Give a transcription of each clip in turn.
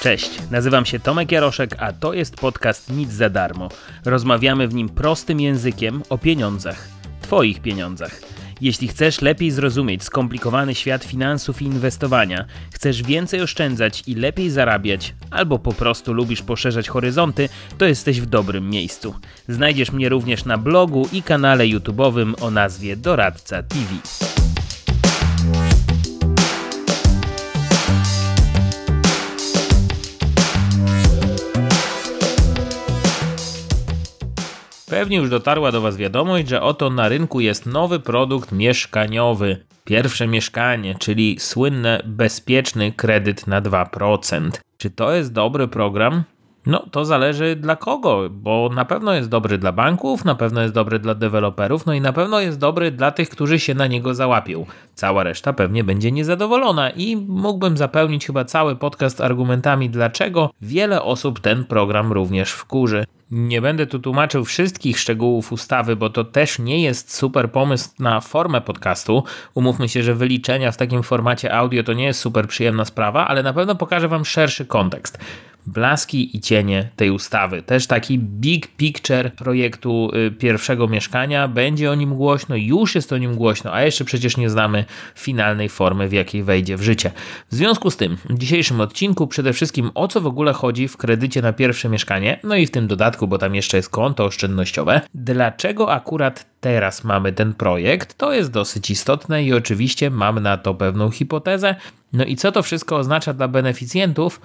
Cześć, nazywam się Tomek Jaroszek, a to jest podcast Nic za darmo. Rozmawiamy w nim prostym językiem o pieniądzach. Twoich pieniądzach. Jeśli chcesz lepiej zrozumieć skomplikowany świat finansów i inwestowania, chcesz więcej oszczędzać i lepiej zarabiać, albo po prostu lubisz poszerzać horyzonty, to jesteś w dobrym miejscu. Znajdziesz mnie również na blogu i kanale YouTube'owym o nazwie Doradca TV. Pewnie już dotarła do Was wiadomość, że oto na rynku jest nowy produkt mieszkaniowy. Pierwsze mieszkanie, czyli słynny bezpieczny kredyt na 2%. Czy to jest dobry program? No, to zależy dla kogo, bo na pewno jest dobry dla banków, na pewno jest dobry dla deweloperów, no i na pewno jest dobry dla tych, którzy się na niego załapią. Cała reszta pewnie będzie niezadowolona i mógłbym zapełnić chyba cały podcast argumentami, dlaczego wiele osób ten program również wkurzy. Nie będę tu tłumaczył wszystkich szczegółów ustawy, bo to też nie jest super pomysł na formę podcastu. Umówmy się, że wyliczenia w takim formacie audio to nie jest super przyjemna sprawa, ale na pewno pokażę Wam szerszy kontekst blaski i cienie tej ustawy. Też taki big picture projektu y, pierwszego mieszkania. Będzie o nim głośno, już jest o nim głośno, a jeszcze przecież nie znamy finalnej formy, w jakiej wejdzie w życie. W związku z tym, w dzisiejszym odcinku przede wszystkim o co w ogóle chodzi w kredycie na pierwsze mieszkanie, no i w tym dodatku, bo tam jeszcze jest konto oszczędnościowe. Dlaczego akurat teraz mamy ten projekt? To jest dosyć istotne i oczywiście mam na to pewną hipotezę. No i co to wszystko oznacza dla beneficjentów?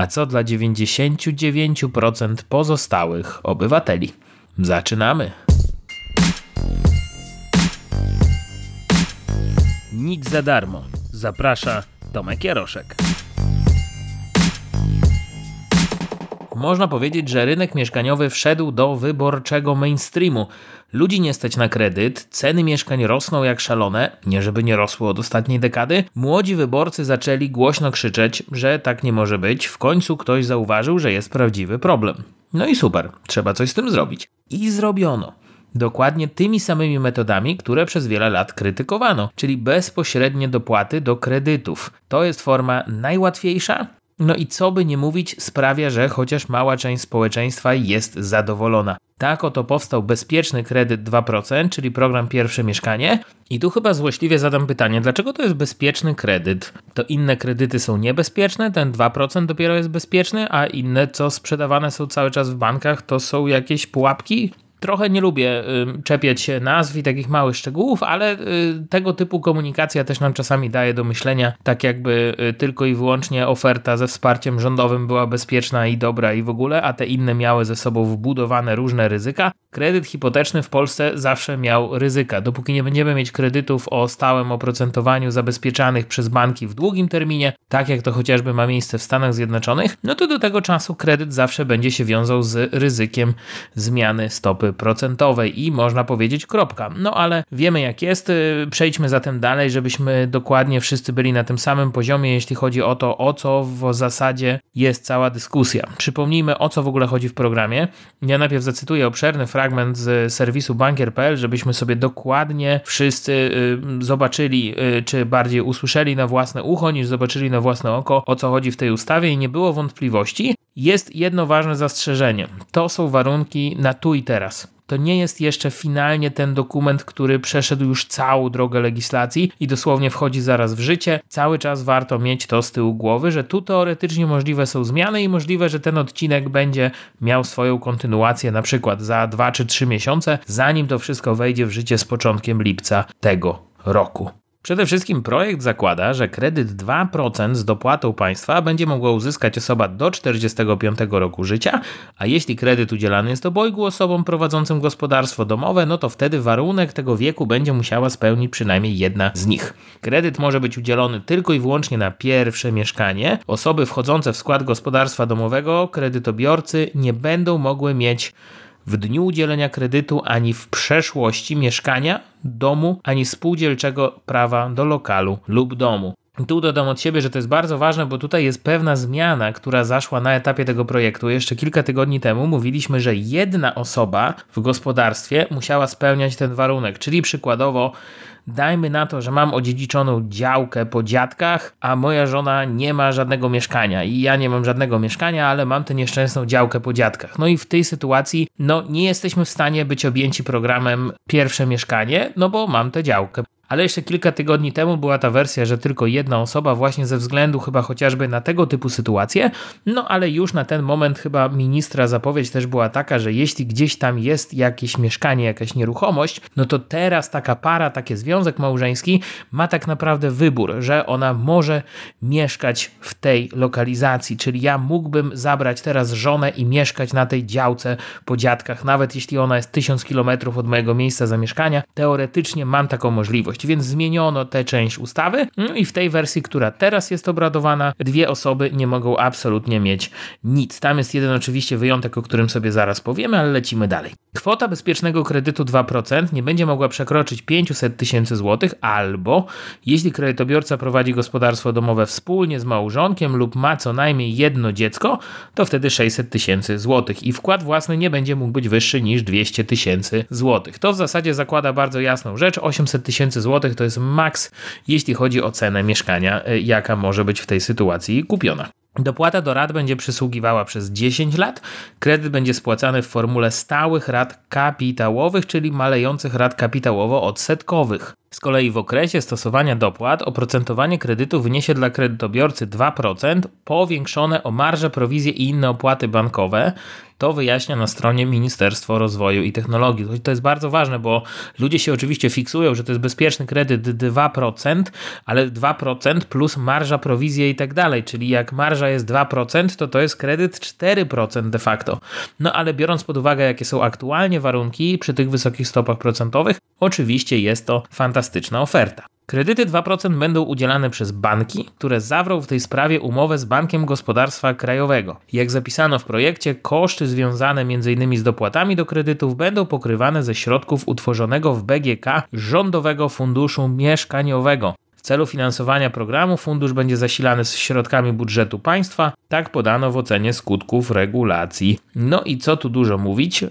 A co dla 99% pozostałych obywateli. Zaczynamy! Nic za darmo. Zaprasza Tomek Jaroszek. Można powiedzieć, że rynek mieszkaniowy wszedł do wyborczego mainstreamu. Ludzi nie stać na kredyt, ceny mieszkań rosną jak szalone, nie żeby nie rosły od ostatniej dekady. Młodzi wyborcy zaczęli głośno krzyczeć, że tak nie może być. W końcu ktoś zauważył, że jest prawdziwy problem. No i super, trzeba coś z tym zrobić. I zrobiono. Dokładnie tymi samymi metodami, które przez wiele lat krytykowano, czyli bezpośrednie dopłaty do kredytów. To jest forma najłatwiejsza, no i co by nie mówić, sprawia, że chociaż mała część społeczeństwa jest zadowolona. Tak oto powstał bezpieczny kredyt 2%, czyli program Pierwsze Mieszkanie. I tu chyba złośliwie zadam pytanie, dlaczego to jest bezpieczny kredyt? To inne kredyty są niebezpieczne, ten 2% dopiero jest bezpieczny, a inne, co sprzedawane są cały czas w bankach, to są jakieś pułapki? Trochę nie lubię czepiać się nazw i takich małych szczegółów, ale y, tego typu komunikacja też nam czasami daje do myślenia, tak jakby y, tylko i wyłącznie oferta ze wsparciem rządowym była bezpieczna i dobra i w ogóle, a te inne miały ze sobą wbudowane różne ryzyka. Kredyt hipoteczny w Polsce zawsze miał ryzyka. Dopóki nie będziemy mieć kredytów o stałym oprocentowaniu zabezpieczanych przez banki w długim terminie, tak jak to chociażby ma miejsce w Stanach Zjednoczonych, no to do tego czasu kredyt zawsze będzie się wiązał z ryzykiem zmiany stopy procentowej i można powiedzieć kropka. No ale wiemy jak jest, y, przejdźmy zatem dalej, żebyśmy dokładnie wszyscy byli na tym samym poziomie, jeśli chodzi o to, o co w zasadzie jest cała dyskusja. Przypomnijmy, o co w ogóle chodzi w programie. Ja najpierw zacytuję obszerny fragment z serwisu bankier.pl, żebyśmy sobie dokładnie wszyscy y, zobaczyli, y, czy bardziej usłyszeli na własne ucho, niż zobaczyli na własne oko, o co chodzi w tej ustawie i nie było wątpliwości. Jest jedno ważne zastrzeżenie. To są warunki na tu i teraz. To nie jest jeszcze finalnie ten dokument, który przeszedł już całą drogę legislacji i dosłownie wchodzi zaraz w życie. Cały czas warto mieć to z tyłu głowy, że tu teoretycznie możliwe są zmiany i możliwe, że ten odcinek będzie miał swoją kontynuację na przykład za 2 czy 3 miesiące, zanim to wszystko wejdzie w życie z początkiem lipca tego roku. Przede wszystkim projekt zakłada, że kredyt 2% z dopłatą państwa będzie mogła uzyskać osoba do 45 roku życia, a jeśli kredyt udzielany jest obojgu osobom prowadzącym gospodarstwo domowe, no to wtedy warunek tego wieku będzie musiała spełnić przynajmniej jedna z nich. Kredyt może być udzielony tylko i wyłącznie na pierwsze mieszkanie. Osoby wchodzące w skład gospodarstwa domowego, kredytobiorcy nie będą mogły mieć w dniu udzielenia kredytu ani w przeszłości mieszkania, domu, ani spółdzielczego prawa do lokalu lub domu. Tu dodam od siebie, że to jest bardzo ważne, bo tutaj jest pewna zmiana, która zaszła na etapie tego projektu. Jeszcze kilka tygodni temu mówiliśmy, że jedna osoba w gospodarstwie musiała spełniać ten warunek, czyli przykładowo dajmy na to, że mam odziedziczoną działkę po dziadkach, a moja żona nie ma żadnego mieszkania i ja nie mam żadnego mieszkania, ale mam tę nieszczęsną działkę po dziadkach. No i w tej sytuacji, no nie jesteśmy w stanie być objęci programem pierwsze mieszkanie, no bo mam tę działkę ale jeszcze kilka tygodni temu była ta wersja, że tylko jedna osoba, właśnie ze względu chyba chociażby na tego typu sytuacje. No ale już na ten moment chyba ministra zapowiedź też była taka, że jeśli gdzieś tam jest jakieś mieszkanie, jakaś nieruchomość, no to teraz taka para, taki związek małżeński ma tak naprawdę wybór, że ona może mieszkać w tej lokalizacji, czyli ja mógłbym zabrać teraz żonę i mieszkać na tej działce po dziadkach, nawet jeśli ona jest tysiąc kilometrów od mojego miejsca zamieszkania, teoretycznie mam taką możliwość więc zmieniono tę część ustawy no i w tej wersji, która teraz jest obradowana, dwie osoby nie mogą absolutnie mieć nic. Tam jest jeden oczywiście wyjątek, o którym sobie zaraz powiemy, ale lecimy dalej. Kwota bezpiecznego kredytu 2% nie będzie mogła przekroczyć 500 tysięcy złotych albo jeśli kredytobiorca prowadzi gospodarstwo domowe wspólnie z małżonkiem lub ma co najmniej jedno dziecko, to wtedy 600 tysięcy złotych i wkład własny nie będzie mógł być wyższy niż 200 tysięcy złotych. To w zasadzie zakłada bardzo jasną rzecz, 800 tysięcy złotych zł to jest maks, jeśli chodzi o cenę mieszkania, y, jaka może być w tej sytuacji kupiona. Dopłata do rat będzie przysługiwała przez 10 lat. Kredyt będzie spłacany w formule stałych rat kapitałowych, czyli malejących rat kapitałowo-odsetkowych. Z kolei w okresie stosowania dopłat oprocentowanie kredytu wyniesie dla kredytobiorcy 2%, powiększone o marże, prowizje i inne opłaty bankowe. To wyjaśnia na stronie Ministerstwo Rozwoju i Technologii. To jest bardzo ważne, bo ludzie się oczywiście fiksują, że to jest bezpieczny kredyt 2%, ale 2% plus marża, prowizje i tak dalej. Czyli jak marża jest 2%, to to jest kredyt 4% de facto. No ale biorąc pod uwagę, jakie są aktualnie warunki przy tych wysokich stopach procentowych, oczywiście jest to fantastyczna oferta. Kredyty 2% będą udzielane przez banki, które zawrą w tej sprawie umowę z Bankiem Gospodarstwa Krajowego. Jak zapisano w projekcie, koszty związane m.in. z dopłatami do kredytów będą pokrywane ze środków utworzonego w BGK Rządowego Funduszu Mieszkaniowego. W celu finansowania programu fundusz będzie zasilany z środkami budżetu państwa, tak podano w ocenie skutków regulacji. No i co tu dużo mówić, y,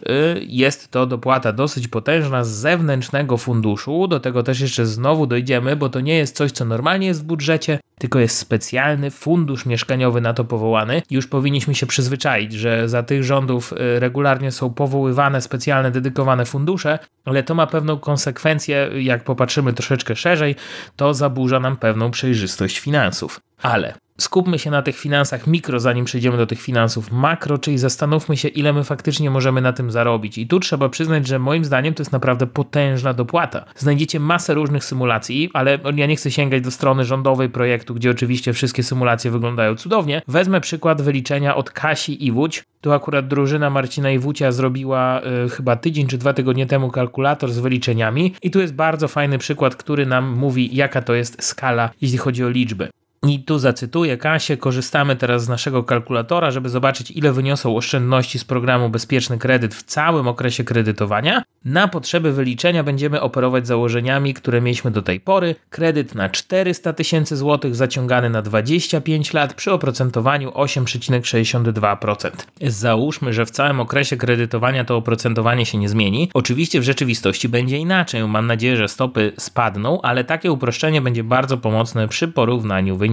jest to dopłata dosyć potężna z zewnętrznego funduszu, do tego też jeszcze znowu dojdziemy, bo to nie jest coś, co normalnie jest w budżecie, tylko jest specjalny fundusz mieszkaniowy na to powołany. Już powinniśmy się przyzwyczaić, że za tych rządów y, regularnie są powoływane specjalne, dedykowane fundusze, ale to ma pewną konsekwencję, jak popatrzymy troszeczkę szerzej, to zaburza nam pewną przejrzystość finansów. Ale skupmy się na tych finansach mikro, zanim przejdziemy do tych finansów makro, czyli zastanówmy się, ile my faktycznie możemy na tym zarobić. I tu trzeba przyznać, że moim zdaniem to jest naprawdę potężna dopłata. Znajdziecie masę różnych symulacji, ale ja nie chcę sięgać do strony rządowej projektu, gdzie oczywiście wszystkie symulacje wyglądają cudownie. Wezmę przykład wyliczenia od Kasi i Wódź. Tu akurat drużyna Marcina Iwucia zrobiła y, chyba tydzień czy dwa tygodnie temu kalkulator z wyliczeniami i tu jest bardzo fajny przykład, który nam mówi jaka to jest skala, jeśli chodzi o liczby. I tu zacytuję Kasię, korzystamy teraz z naszego kalkulatora, żeby zobaczyć ile wyniosą oszczędności z programu Bezpieczny Kredyt w całym okresie kredytowania. Na potrzeby wyliczenia będziemy operować założeniami, które mieliśmy do tej pory. Kredyt na 400 tysięcy złotych zaciągany na 25 lat przy oprocentowaniu 8,62%. Załóżmy, że w całym okresie kredytowania to oprocentowanie się nie zmieni. Oczywiście w rzeczywistości będzie inaczej. Mam nadzieję, że stopy spadną, ale takie uproszczenie będzie bardzo pomocne przy porównaniu wyników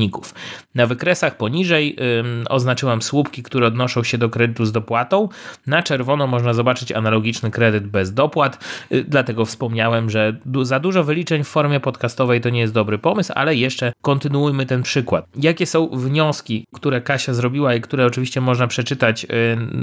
Na wykresach poniżej oznaczyłem słupki, które odnoszą się do kredytu z dopłatą. Na czerwono można zobaczyć analogiczny kredyt bez dopłat, y, dlatego wspomniałem, że za dużo wyliczeń w formie podcastowej to nie jest dobry pomysł, ale jeszcze kontynuujmy ten przykład. Jakie są wnioski, które Kasia zrobiła i które oczywiście można przeczytać y,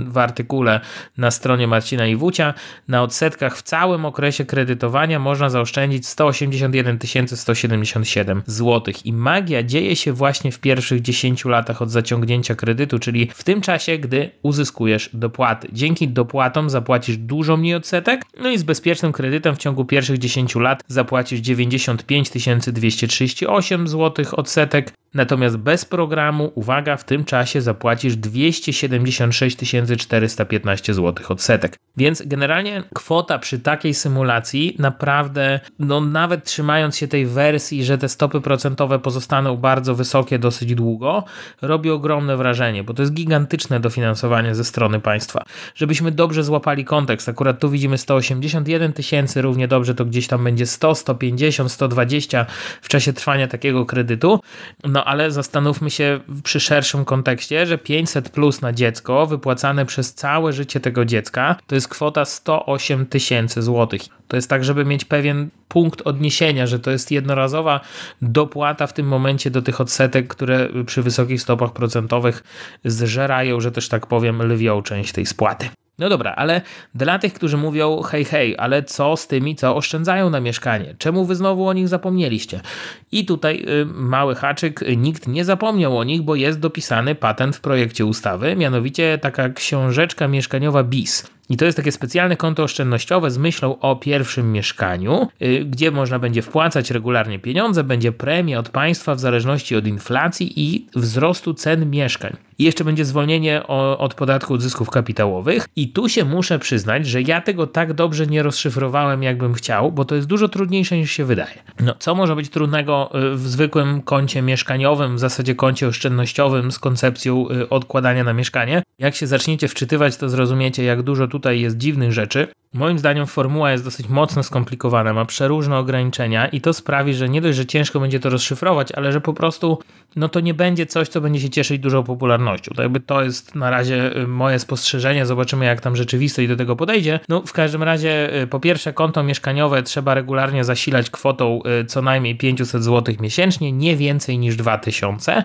w artykule na stronie Marcina Iwucia. Na odsetkach w całym okresie kredytowania można zaoszczędzić 181 177 zł. I magia dzieje się się właśnie w pierwszych 10 latach od zaciągnięcia kredytu, czyli w tym czasie, gdy uzyskujesz dopłaty. Dzięki dopłatom zapłacisz dużo mniej odsetek, no i z bezpiecznym kredytem w ciągu pierwszych 10 lat zapłacisz 95 238 zł odsetek, Natomiast bez programu, uwaga, w tym czasie zapłacisz 276 415 zł odsetek. Więc generalnie kwota przy takiej symulacji naprawdę, no nawet trzymając się tej wersji, że te stopy procentowe pozostaną bardzo bardzo wysokie dosyć długo, robi ogromne wrażenie, bo to jest gigantyczne dofinansowanie ze strony państwa. Żebyśmy dobrze złapali kontekst, akurat tu widzimy 181 tysięcy, równie dobrze to gdzieś tam będzie 100, 150, 120 w czasie trwania takiego kredytu, no ale zastanówmy się przy szerszym kontekście, że 500 plus na dziecko wypłacane przez całe życie tego dziecka to jest kwota 108 tysięcy złotych. To jest tak, żeby mieć pewien punkt odniesienia, że to jest jednorazowa dopłata w tym momencie do tych odsetek, które przy wysokich stopach procentowych zżerają, że też tak powiem, lwią część tej spłaty. No dobra, ale dla tych, którzy mówią, hej, hej, ale co z tymi, co oszczędzają na mieszkanie? Czemu wy znowu o nich zapomnieliście? I tutaj y, mały haczyk, nikt nie zapomniał o nich, bo jest dopisany patent w projekcie ustawy, mianowicie taka książeczka mieszkaniowa BIS. I to jest takie specjalne konto oszczędnościowe z myślą o pierwszim mieszkaniu, y, gdzie można będzie wpłacać regularnie pieniądze, będzie premia od państwa w zależności od inflacji i wzrostu cen mieszkań. I jeszcze będzie zwolnienie od podatku od zysków kapitałowych. I tu się muszę przyznać, że ja tego tak dobrze nie rozszyfrowałem, jakbym chciał, bo to jest dużo trudniejsze niż się wydaje. No, co może być trudnego y, w zwykłym koncie mieszkaniowym, w zasadzie koncie oszczędnościowym z koncepcją y, odkładania na mieszkanie? Jak się zaczniecie wczytywać, to zrozumiecie, jak dużo tutaj jest dziwnych rzeczy. Moim zdaniem formuła jest dosyć mocno skomplikowana, ma przeróżne ograniczenia i to sprawi, że nie dość, że ciężko będzie to rozszyfrować, ale że po prostu no to nie będzie coś, co będzie się cieszyć dużą popularnością. To jakby to jest na razie y, moje spostrzeżenie, zobaczymy jak tam rzeczywistość do tego podejdzie. No w każdym razie y, po pierwsze konto mieszkaniowe trzeba regularnie zasilać kwotą y, co najmniej 500 zł miesięcznie, nie więcej niż 2000.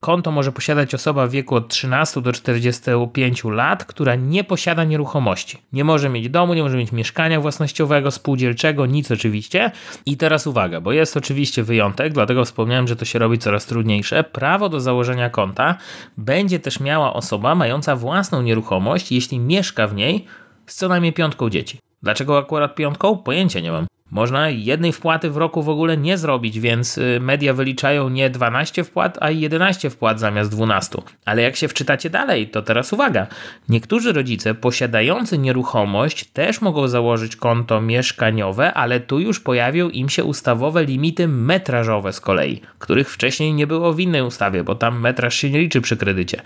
Konto może posiadać osoba w wieku od 13 do 45 lat, która nie posiada nieruchomości. Nie może mieć domu, nie może mieć mieszkania własnościowego, spółdzielczego, nic oczywiście. I teraz uwaga, bo jest oczywiście wyjątek, dlatego wspomniałem, że to się robi coraz trudniejsze. Prawo do założenia konta będzie też miała osoba mająca własną nieruchomość, jeśli mieszka w niej z co najmniej piątką dzieci. Dlaczego akurat piątką? Pojęcia nie mam. Można jednej wpłaty w roku w ogóle nie zrobić, więc y, media wyliczają nie 12 wpłat, a 11 wpłat zamiast 12. Ale jak się wczytacie dalej, to teraz uwaga. Niektórzy rodzice posiadający nieruchomość też mogą założyć konto mieszkaniowe, ale tu już pojawią im się ustawowe limity metrażowe z kolei, których wcześniej nie było w innej ustawie, bo tam metraż się nie liczy przy kredycie.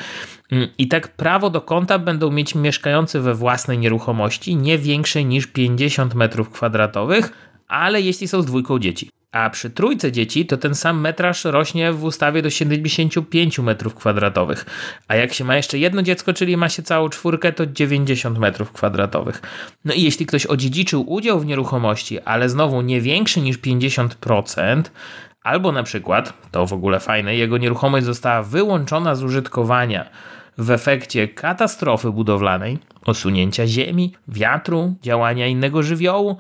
Mm, I tak prawo do konta będą mieć mieszkający we własnej nieruchomości nie większej niż 50 m2 ale jeśli są z dwójką dzieci. A przy trójce dzieci to ten sam metraż rośnie w ustawie do 75 m2. A jak się ma jeszcze jedno dziecko, czyli ma się całą czwórkę, to 90 m2. No i jeśli ktoś odziedziczył udział w nieruchomości, ale znowu nie większy niż 50%, albo na przykład, to w ogóle fajne, jego nieruchomość została wyłączona z użytkowania w efekcie katastrofy budowlanej, osunięcia ziemi, wiatru, działania innego żywiołu,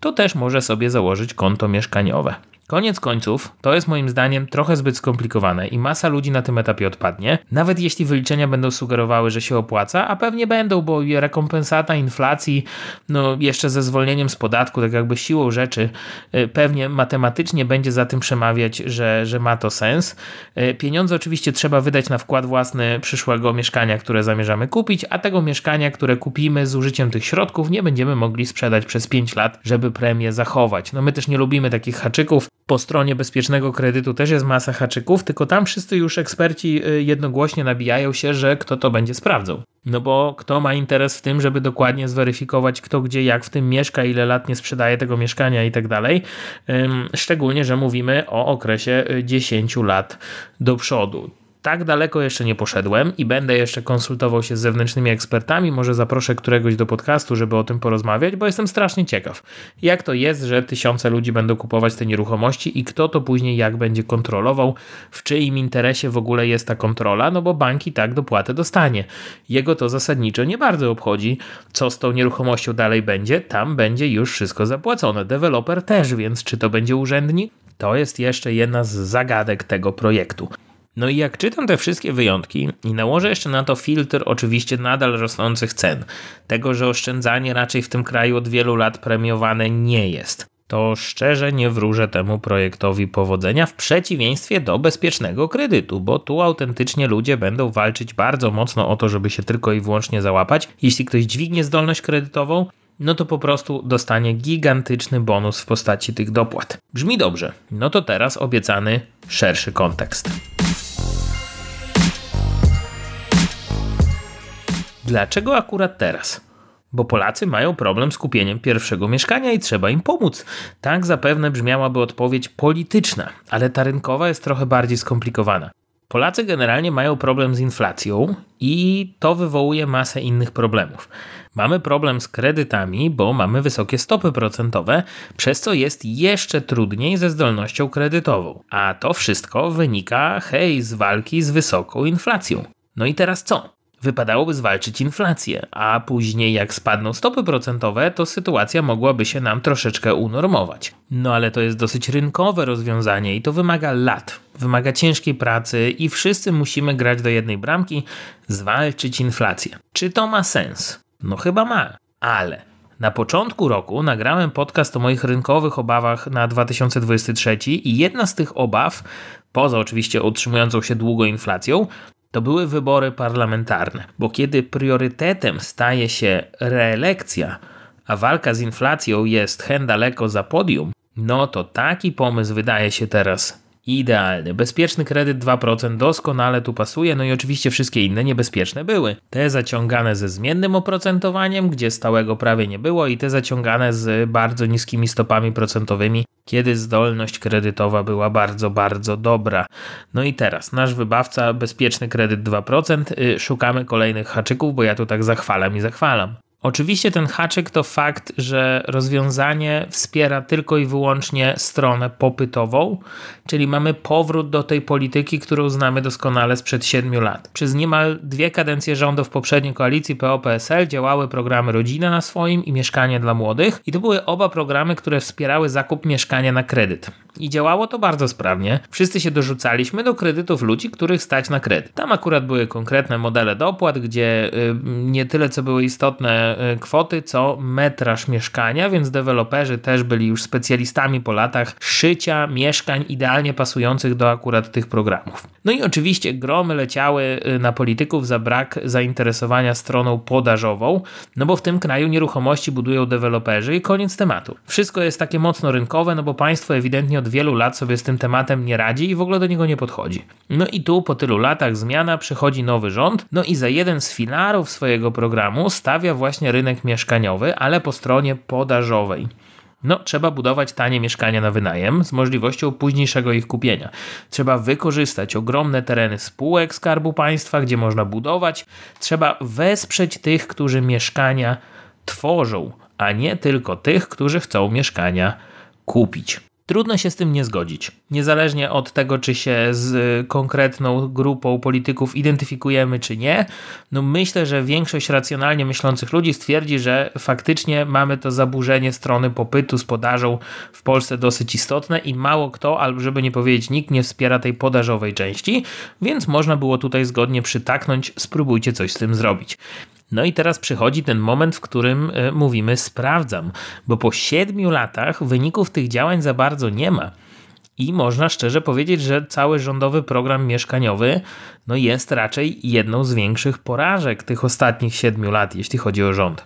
to też może sobie założyć konto mieszkaniowe. Koniec końców, to jest moim zdaniem trochę zbyt skomplikowane i masa ludzi na tym etapie odpadnie, nawet jeśli wyliczenia będą sugerowały, że się opłaca, a pewnie będą, bo rekompensata inflacji, no jeszcze ze zwolnieniem z podatku, tak jakby siłą rzeczy, y, pewnie matematycznie będzie za tym przemawiać, że, że ma to sens. Y, pieniądze oczywiście trzeba wydać na wkład własny przyszłego mieszkania, które zamierzamy kupić, a tego mieszkania, które kupimy z użyciem tych środków, nie będziemy mogli sprzedać przez 5 lat, żeby premię zachować. No my też nie lubimy takich haczyków, po stronie bezpiecznego kredytu też jest masa haczyków, tylko tam wszyscy już eksperci y, jednogłośnie nabijają się, że kto to będzie sprawdzał. No bo kto ma interes w tym, żeby dokładnie zweryfikować, kto gdzie, jak w tym mieszka, ile lat nie sprzedaje tego mieszkania i tak dalej. Szczególnie, że mówimy o okresie 10 y, lat do przodu tak daleko jeszcze nie poszedłem i będę jeszcze konsultował się z zewnętrznymi ekspertami. Może zaproszę któregoś do podcastu, żeby o tym porozmawiać, bo jestem strasznie ciekaw. Jak to jest, że tysiące ludzi będą kupować te nieruchomości i kto to później jak będzie kontrolował, w czyim interesie w ogóle jest ta kontrola, no bo banki tak dopłatę dostanie. Jego to zasadniczo nie bardzo obchodzi, co z tą nieruchomością dalej będzie. Tam będzie już wszystko zapłacone. Deweloper też, więc czy to będzie urzędnik? To jest jeszcze jedna z zagadek tego projektu. No i jak czytam te wszystkie wyjątki i nałożę jeszcze na to filtr oczywiście nadal rosnących cen, tego, że oszczędzanie raczej w tym kraju od wielu lat premiowane nie jest, to szczerze nie wróżę temu projektowi powodzenia w przeciwieństwie do bezpiecznego kredytu, bo tu autentycznie ludzie będą walczyć bardzo mocno o to, żeby się tylko i wyłącznie załapać. Jeśli ktoś dźwignie zdolność kredytową, no to po prostu dostanie gigantyczny bonus w postaci tych dopłat. Brzmi dobrze. No to teraz obiecany szerszy kontekst. Dlaczego akurat teraz? Bo Polacy mają problem z kupieniem pierwszego mieszkania i trzeba im pomóc. Tak zapewne brzmiałaby odpowiedź polityczna, ale ta rynkowa jest trochę bardziej skomplikowana. Polacy generalnie mają problem z inflacją i to wywołuje masę innych problemów. Mamy problem z kredytami, bo mamy wysokie stopy procentowe, przez co jest jeszcze trudniej ze zdolnością kredytową. A to wszystko wynika, hej, z walki z wysoką inflacją. No i teraz co? Wypadałoby zwalczyć inflację, a później jak spadną stopy procentowe, to sytuacja mogłaby się nam troszeczkę unormować. No ale to jest dosyć rynkowe rozwiązanie i to wymaga lat, wymaga ciężkiej pracy i wszyscy musimy grać do jednej bramki, zwalczyć inflację. Czy to ma sens? No chyba ma, ale na początku roku nagrałem podcast o moich rynkowych obawach na 2023 i jedna z tych obaw, poza oczywiście utrzymującą się długo inflacją, to były wybory parlamentarne, bo kiedy priorytetem staje się reelekcja, a walka z inflacją jest hen daleko za podium, no to taki pomysł wydaje się teraz idealny. Bezpieczny kredyt 2% doskonale tu pasuje, no i oczywiście wszystkie inne niebezpieczne były. Te zaciągane ze zmiennym oprocentowaniem, gdzie stałego prawie nie było, i te zaciągane z bardzo niskimi stopami procentowymi, kiedy zdolność kredytowa była bardzo, bardzo dobra. No i teraz nasz wybawca, bezpieczny kredyt 2%, y, szukamy kolejnych haczyków, bo ja tu tak zachwalam i zachwalam. Oczywiście ten haczyk to fakt, że rozwiązanie wspiera tylko i wyłącznie stronę popytową, czyli mamy powrót do tej polityki, którą znamy doskonale sprzed 7 lat. Przez niemal dwie kadencje rządów poprzedniej koalicji PO-PSL działały programy Rodzina na swoim i Mieszkanie dla młodych i to były oba programy, które wspierały zakup mieszkania na kredyt. I działało to bardzo sprawnie. Wszyscy się dorzucaliśmy do kredytów ludzi, których stać na kredyt. Tam akurat były konkretne modele dopłat, gdzie y, nie tyle co były istotne y, kwoty, co metraż mieszkania, więc deweloperzy też byli już specjalistami po latach szycia mieszkań idealnie pasujących do akurat tych programów. No i oczywiście gromy leciały y, na polityków za brak zainteresowania stroną podażową, no bo w tym kraju nieruchomości budują deweloperzy i koniec tematu. Wszystko jest takie mocno rynkowe, no bo państwo ewidentnie od wielu lat sobie z tym tematem nie radzi i w ogóle do niego nie podchodzi. No i tu po tylu latach zmiana przychodzi nowy rząd, no i za jeden z filarów swojego programu stawia właśnie rynek mieszkaniowy, ale po stronie podażowej. No, trzeba budować tanie mieszkania na wynajem z możliwością późniejszego ich kupienia. Trzeba wykorzystać ogromne tereny spółek Skarbu Państwa, gdzie można budować. Trzeba wesprzeć tych, którzy mieszkania tworzą, a nie tylko tych, którzy chcą mieszkania kupić. Trudno się z tym nie zgodzić. Niezależnie od tego, czy się z konkretną grupą polityków identyfikujemy, czy nie, no myślę, że większość racjonalnie myślących ludzi stwierdzi, że faktycznie mamy to zaburzenie strony popytu z podażą w Polsce dosyć istotne i mało kto, albo żeby nie powiedzieć nikt, nie wspiera tej podażowej części, więc można było tutaj zgodnie przytaknąć, spróbujcie coś z tym zrobić. No i teraz przychodzi ten moment, w którym e, mówimy sprawdzam, bo po siedmiu latach wyników tych działań za bardzo nie ma. I można szczerze powiedzieć, że cały rządowy program mieszkaniowy no jest raczej jedną z większych porażek tych ostatnich siedmiu lat, jeśli chodzi o rząd.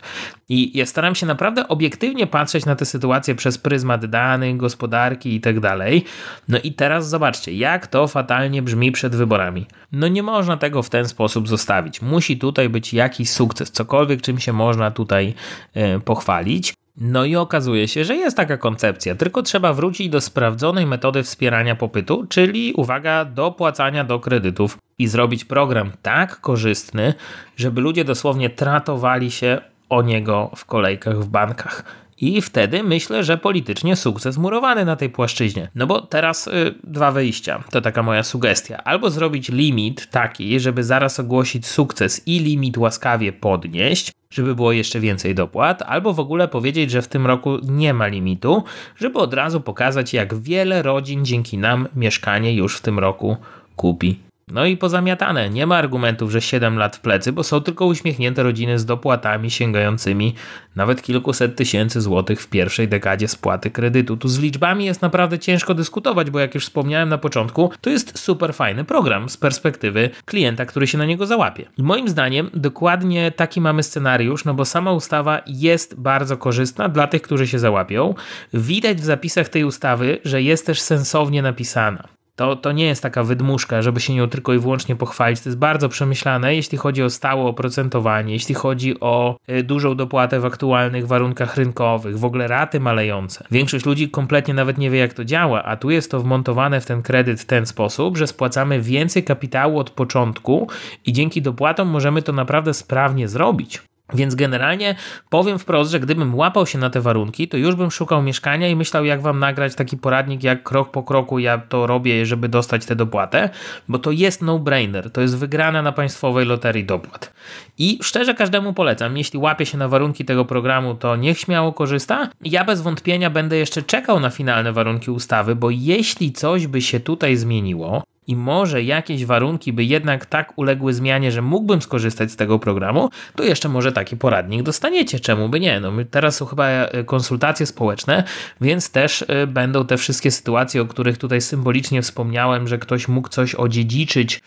I ja staram się naprawdę obiektywnie patrzeć na tę sytuację przez pryzmat danych, gospodarki i tak dalej. No i teraz zobaczcie, jak to fatalnie brzmi przed wyborami. No nie można tego w ten sposób zostawić. Musi tutaj być jakiś sukces, cokolwiek czym się można tutaj yy, pochwalić. No i okazuje się, że jest taka koncepcja, tylko trzeba wrócić do sprawdzonej metody wspierania popytu, czyli uwaga, dopłacania do kredytów i zrobić program tak korzystny, żeby ludzie dosłownie tratowali się o niego w kolejkach w bankach. I wtedy myślę, że politycznie sukces murowany na tej płaszczyźnie. No bo teraz y, dwa wyjścia. To taka moja sugestia. Albo zrobić limit taki, żeby zaraz ogłosić sukces i limit łaskawie podnieść, żeby było jeszcze więcej dopłat, albo w ogóle powiedzieć, że w tym roku nie ma limitu, żeby od razu pokazać, jak wiele rodzin dzięki nam mieszkanie już w tym roku kupi. No i pozamiatane, nie ma argumentów, że 7 lat w plecy, bo są tylko uśmiechnięte rodziny z dopłatami sięgającymi nawet kilkuset tysięcy złotych w pierwszej dekadzie spłaty kredytu. Tu z liczbami jest naprawdę ciężko dyskutować, bo jak już wspomniałem na początku, to jest super fajny program z perspektywy klienta, który się na niego załapie. I moim zdaniem dokładnie taki mamy scenariusz, no bo sama ustawa jest bardzo korzystna dla tych, którzy się załapią. Widać w zapisach tej ustawy, że jest też sensownie napisana. To, to nie jest taka wydmuszka, żeby się nią tylko i wyłącznie pochwalić. To jest bardzo przemyślane, jeśli chodzi o stałe oprocentowanie, jeśli chodzi o y, dużą dopłatę w aktualnych warunkach rynkowych, w ogóle raty malejące. Większość ludzi kompletnie nawet nie wie, jak to działa, a tu jest to wmontowane w ten kredyt w ten sposób, że spłacamy więcej kapitału od początku i dzięki dopłatom możemy to naprawdę sprawnie zrobić. Więc generalnie powiem wprost, że gdybym łapał się na te warunki, to już bym szukał mieszkania i myślał, jak wam nagrać taki poradnik, jak krok po kroku ja to robię, żeby dostać tę dopłatę, bo to jest no-brainer, to jest wygrana na państwowej loterii dopłat. I szczerze każdemu polecam, jeśli łapie się na warunki tego programu, to niech śmiało korzysta. Ja bez wątpienia będę jeszcze czekał na finalne warunki ustawy, bo jeśli coś by się tutaj zmieniło, i może jakieś warunki by jednak tak uległy zmianie, że mógłbym skorzystać z tego programu, to jeszcze może taki poradnik dostaniecie. Czemu by nie? No teraz są chyba e, konsultacje społeczne, więc też e, będą te wszystkie sytuacje, o których tutaj symbolicznie wspomniałem, że ktoś mógł coś odziedziczyć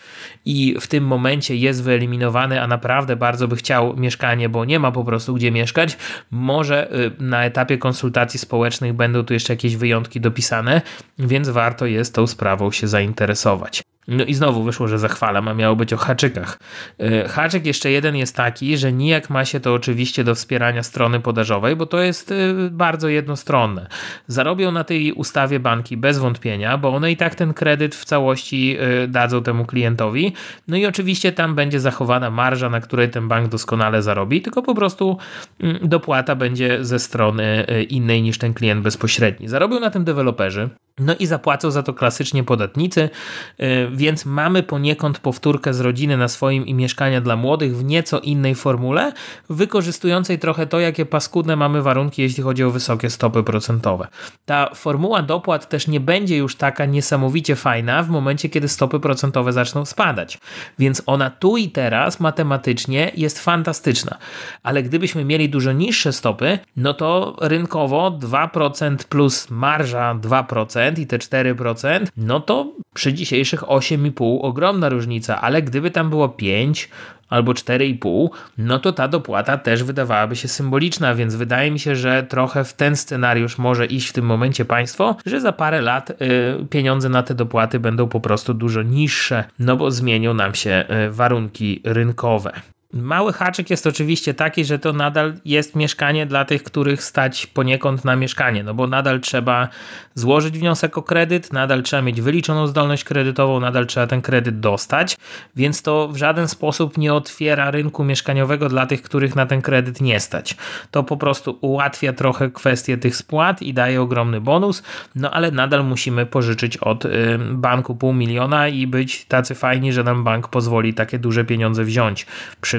i w tym momencie jest wyeliminowany, a naprawdę bardzo by chciał mieszkanie, bo nie ma po prostu gdzie mieszkać. Może e, na etapie konsultacji społecznych będą tu jeszcze jakieś wyjątki dopisane, więc warto jest tą sprawą się zainteresować. much. No i znowu wyszło, że zachwalam, a miało być o haczykach. E, haczyk jeszcze jeden jest taki, że nijak ma się to oczywiście do wspierania strony podażowej, bo to jest e, bardzo jednostronne. Zarobią na tej ustawie banki bez wątpienia, bo one i tak ten kredyt w całości e, dadzą temu klientowi. No i oczywiście tam będzie zachowana marża, na której ten bank doskonale zarobi, tylko po prostu mm, dopłata będzie ze strony innej niż ten klient bezpośredni. Zarobią na tym deweloperzy. No i zapłacą za to klasycznie podatnicy, więc mamy poniekąd powtórkę z rodziny na swoim i mieszkania dla młodych w nieco innej formule, wykorzystującej trochę to, jakie paskudne mamy warunki, jeśli chodzi o wysokie stopy procentowe. Ta formuła dopłat też nie będzie już taka niesamowicie fajna w momencie, kiedy stopy procentowe zaczną spadać, więc ona tu i teraz matematycznie jest fantastyczna, ale gdybyśmy mieli dużo niższe stopy, no to rynkowo 2% plus marża 2%, i te 4%, no to przy dzisiejszych 8,5 ogromna różnica, ale gdyby tam było 5 albo 4,5, no to ta dopłata też wydawałaby się symboliczna, więc wydaje mi się, że trochę w ten scenariusz może iść w tym momencie państwo, że za parę lat y, pieniądze na te dopłaty będą po prostu dużo niższe, no bo zmienią nam się y, warunki rynkowe. Mały haczyk jest oczywiście taki, że to nadal jest mieszkanie dla tych, których stać poniekąd na mieszkanie, no bo nadal trzeba złożyć wniosek o kredyt, nadal trzeba mieć wyliczoną zdolność kredytową, nadal trzeba ten kredyt dostać, więc to w żaden sposób nie otwiera rynku mieszkaniowego dla tych, których na ten kredyt nie stać. To po prostu ułatwia trochę kwestię tych spłat i daje ogromny bonus, no ale nadal musimy pożyczyć od y, banku pół miliona i być tacy fajni, że nam bank pozwoli takie duże pieniądze wziąć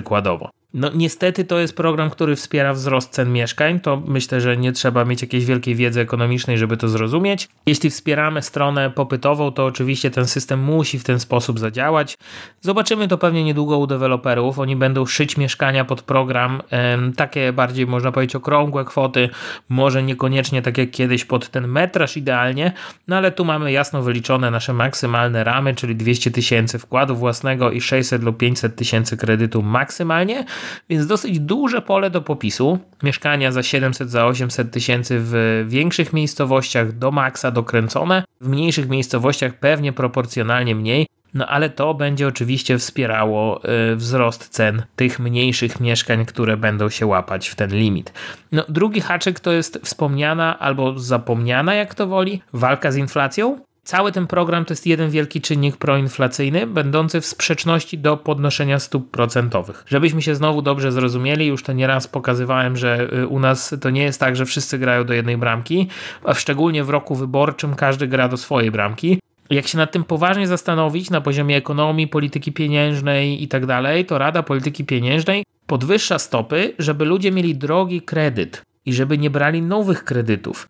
przykładowo. No niestety to jest program, który wspiera wzrost cen mieszkań. To myślę, że nie trzeba mieć jakiejś wielkiej wiedzy ekonomicznej, żeby to zrozumieć. Jeśli wspieramy stronę popytową, to oczywiście ten system musi w ten sposób zadziałać. Zobaczymy to pewnie niedługo u deweloperów. Oni będą szyć mieszkania pod program, takie bardziej można powiedzieć okrągłe kwoty, może niekoniecznie tak jak kiedyś pod ten metraż idealnie, no ale tu mamy jasno wyliczone nasze maksymalne ramy, czyli 200 tysięcy wkładu własnego i 600 lub 500 tysięcy kredytu maksymalnie więc dosyć duże pole do popisu. Mieszkania za 700, za 800 tysięcy w większych miejscowościach do maksa dokręcone, w mniejszych miejscowościach pewnie proporcjonalnie mniej. No ale to będzie oczywiście wspierało y, wzrost cen tych mniejszych mieszkań, które będą się łapać w ten limit. No, drugi haczyk to jest wspomniana albo zapomniana, jak to woli, walka z inflacją. Cały ten program to jest jeden wielki czynnik proinflacyjny, będący w sprzeczności do podnoszenia stóp procentowych. Żebyśmy się znowu dobrze zrozumieli, już to nieraz pokazywałem, że y, u nas to nie jest tak, że wszyscy grają do jednej bramki, a szczególnie w roku wyborczym każdy gra do swojej bramki. Jak się nad tym poważnie zastanowić na poziomie ekonomii, polityki pieniężnej i tak dalej, to Rada Polityki Pieniężnej podwyższa stopy, żeby ludzie mieli drogi kredyt i żeby nie brali nowych kredytów.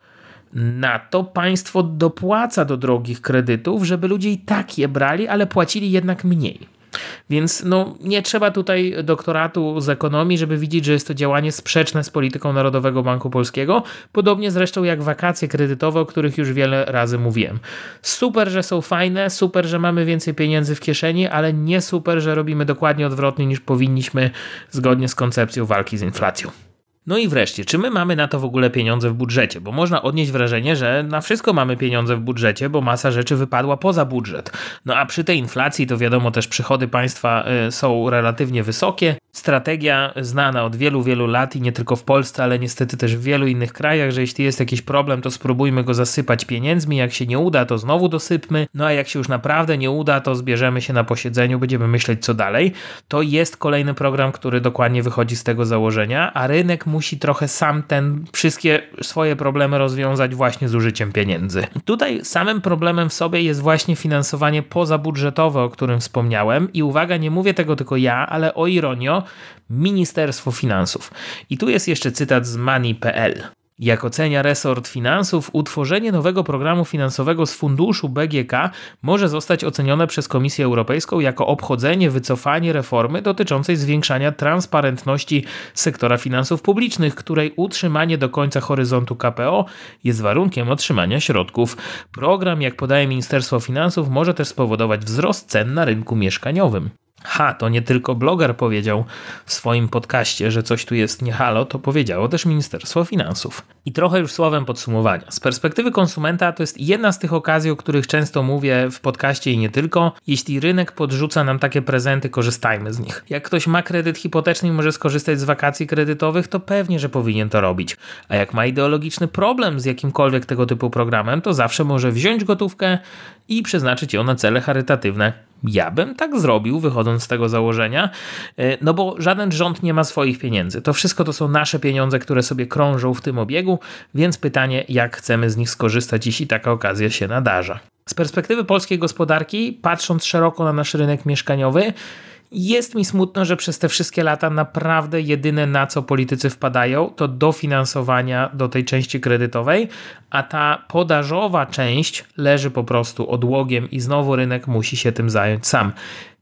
Na to państwo dopłaca do drogich kredytów, żeby ludzie i tak je brali, ale płacili jednak mniej. Więc no, nie trzeba tutaj doktoratu z ekonomii, żeby widzieć, że jest to działanie sprzeczne z polityką Narodowego Banku Polskiego, podobnie zresztą jak wakacje kredytowe, o których już wiele razy mówiłem. Super, że są fajne, super, że mamy więcej pieniędzy w kieszeni, ale nie super, że robimy dokładnie odwrotnie niż powinniśmy zgodnie z koncepcją walki z inflacją. No i wreszcie, czy my mamy na to w ogóle pieniądze w budżecie? Bo można odnieść wrażenie, że na wszystko mamy pieniądze w budżecie, bo masa rzeczy wypadła poza budżet. No a przy tej inflacji to wiadomo też przychody państwa y, są relatywnie wysokie. Strategia znana od wielu, wielu lat i nie tylko w Polsce, ale niestety też w wielu innych krajach, że jeśli jest jakiś problem, to spróbujmy go zasypać pieniędzmi. Jak się nie uda, to znowu dosypmy. No a jak się już naprawdę nie uda, to zbierzemy się na posiedzeniu, będziemy myśleć co dalej. To jest kolejny program, który dokładnie wychodzi z tego założenia, a rynek musi trochę sam ten wszystkie swoje problemy rozwiązać właśnie z użyciem pieniędzy. Tutaj samym problemem w sobie jest właśnie finansowanie pozabudżetowe, o którym wspomniałem i uwaga, nie mówię tego tylko ja, ale o ironio, Ministerstwo Finansów. I tu jest jeszcze cytat z money.pl. Jak ocenia resort finansów, utworzenie nowego programu finansowego z funduszu BGK może zostać ocenione przez Komisję Europejską jako obchodzenie, wycofanie reformy dotyczącej zwiększania transparentności sektora finansów publicznych, której utrzymanie do końca horyzontu KPO jest warunkiem otrzymania środków. Program, jak podaje Ministerstwo Finansów, może też spowodować wzrost cen na rynku mieszkaniowym. Ha, to nie tylko bloger powiedział w swoim podcaście, że coś tu jest nie halo, to powiedziało też Ministerstwo Finansów. I trochę już słowem podsumowania. Z perspektywy konsumenta to jest jedna z tych okazji, o których często mówię w podcaście i nie tylko. Jeśli rynek podrzuca nam takie prezenty, korzystajmy z nich. Jak ktoś ma kredyt hipoteczny i może skorzystać z wakacji kredytowych, to pewnie, że powinien to robić. A jak ma ideologiczny problem z jakimkolwiek tego typu programem, to zawsze może wziąć gotówkę i przeznaczyć ją na cele charytatywne ja bym tak zrobił, wychodząc z tego założenia, e, no bo żaden rząd nie ma swoich pieniędzy. To wszystko to są nasze pieniądze, które sobie krążą w tym obiegu, więc pytanie, jak chcemy z nich skorzystać, jeśli taka okazja się nadarza. Z perspektywy polskiej gospodarki, patrząc szeroko na nasz rynek mieszkaniowy, jest mi smutno, że przez te wszystkie lata naprawdę jedyne na co politycy wpadają to dofinansowania do tej części kredytowej, a ta podażowa część leży po prostu odłogiem i znowu rynek musi się tym zająć sam.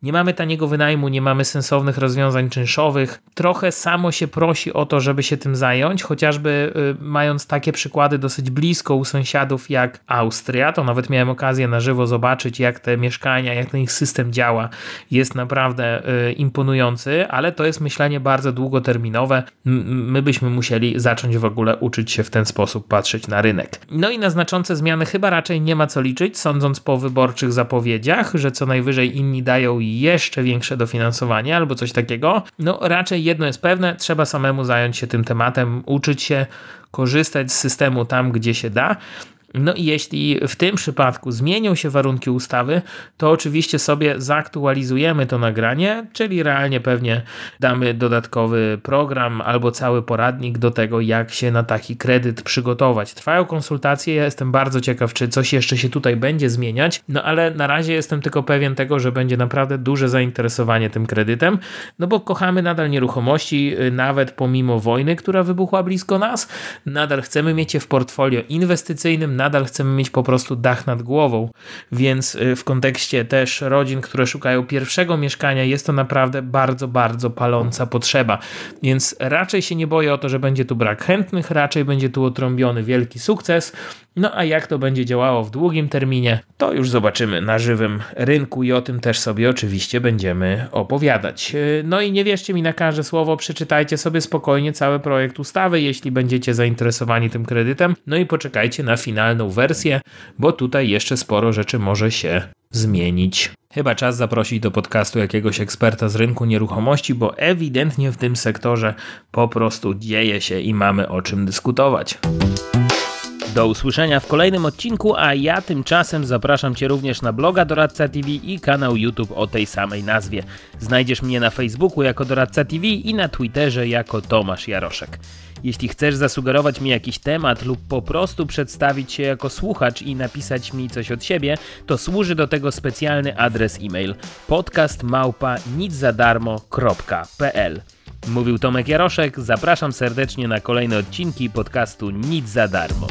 Nie mamy taniego wynajmu, nie mamy sensownych rozwiązań czynszowych. Trochę samo się prosi o to, żeby się tym zająć, chociażby y, mając takie przykłady dosyć blisko u sąsiadów jak Austria, to nawet miałem okazję na żywo zobaczyć, jak te mieszkania, jak ten ich system działa. Jest naprawdę y, imponujący, ale to jest myślenie bardzo długoterminowe. My byśmy musieli zacząć w ogóle uczyć się w ten sposób patrzeć na rynek. No i na znaczące zmiany chyba raczej nie ma co liczyć, sądząc po wyborczych zapowiedziach, że co najwyżej inni dają jeszcze większe dofinansowanie albo coś takiego, no raczej jedno jest pewne, trzeba samemu zająć się tym tematem, uczyć się korzystać z systemu tam, gdzie się da. No i jeśli w tym przypadku zmienią się warunki ustawy, to oczywiście sobie zaktualizujemy to nagranie, czyli realnie pewnie damy dodatkowy program albo cały poradnik do tego, jak się na taki kredyt przygotować. Trwają konsultacje, ja jestem bardzo ciekaw, czy coś jeszcze się tutaj będzie zmieniać, no ale na razie jestem tylko pewien tego, że będzie naprawdę duże zainteresowanie tym kredytem, no bo kochamy nadal nieruchomości, y, nawet pomimo wojny, która wybuchła blisko nas, nadal chcemy mieć je w portfolio inwestycyjnym, nadal chcemy mieć po prostu dach nad głową, więc y, w kontekście też rodzin, które szukają pierwszego mieszkania, jest to naprawdę bardzo, bardzo paląca potrzeba. Więc raczej się nie boję o to, że będzie tu brak chętnych, raczej będzie tu otrąbiony wielki sukces. No a jak to będzie działało w długim terminie, to już zobaczymy na żywym rynku i o tym też sobie oczywiście będziemy opowiadać. Y, no i nie wierzcie mi na każde słowo, przeczytajcie sobie spokojnie cały projekt ustawy, jeśli będziecie zainteresowani tym kredytem. No i poczekajcie na finalną wersję, bo tutaj jeszcze sporo rzeczy może się zmienić. Chyba czas zaprosić do podcastu jakiegoś eksperta z rynku nieruchomości, bo ewidentnie w tym sektorze po prostu dzieje się i mamy o czym dyskutować. Do usłyszenia w kolejnym odcinku, a ja tymczasem zapraszam Cię również na bloga Doradca TV i kanał YouTube o tej samej nazwie. Znajdziesz mnie na Facebooku jako Doradca TV i na Twitterze jako Tomasz Jaroszek. Jeśli chcesz zasugerować mi jakiś temat lub po prostu przedstawić się jako słuchacz i napisać mi coś od siebie, to służy do tego specjalny adres e-mail podcastmałpa.niczadarmo.pl Mówił Tomek Jaroszek, zapraszam serdecznie na kolejne odcinki podcastu Nic za darmo.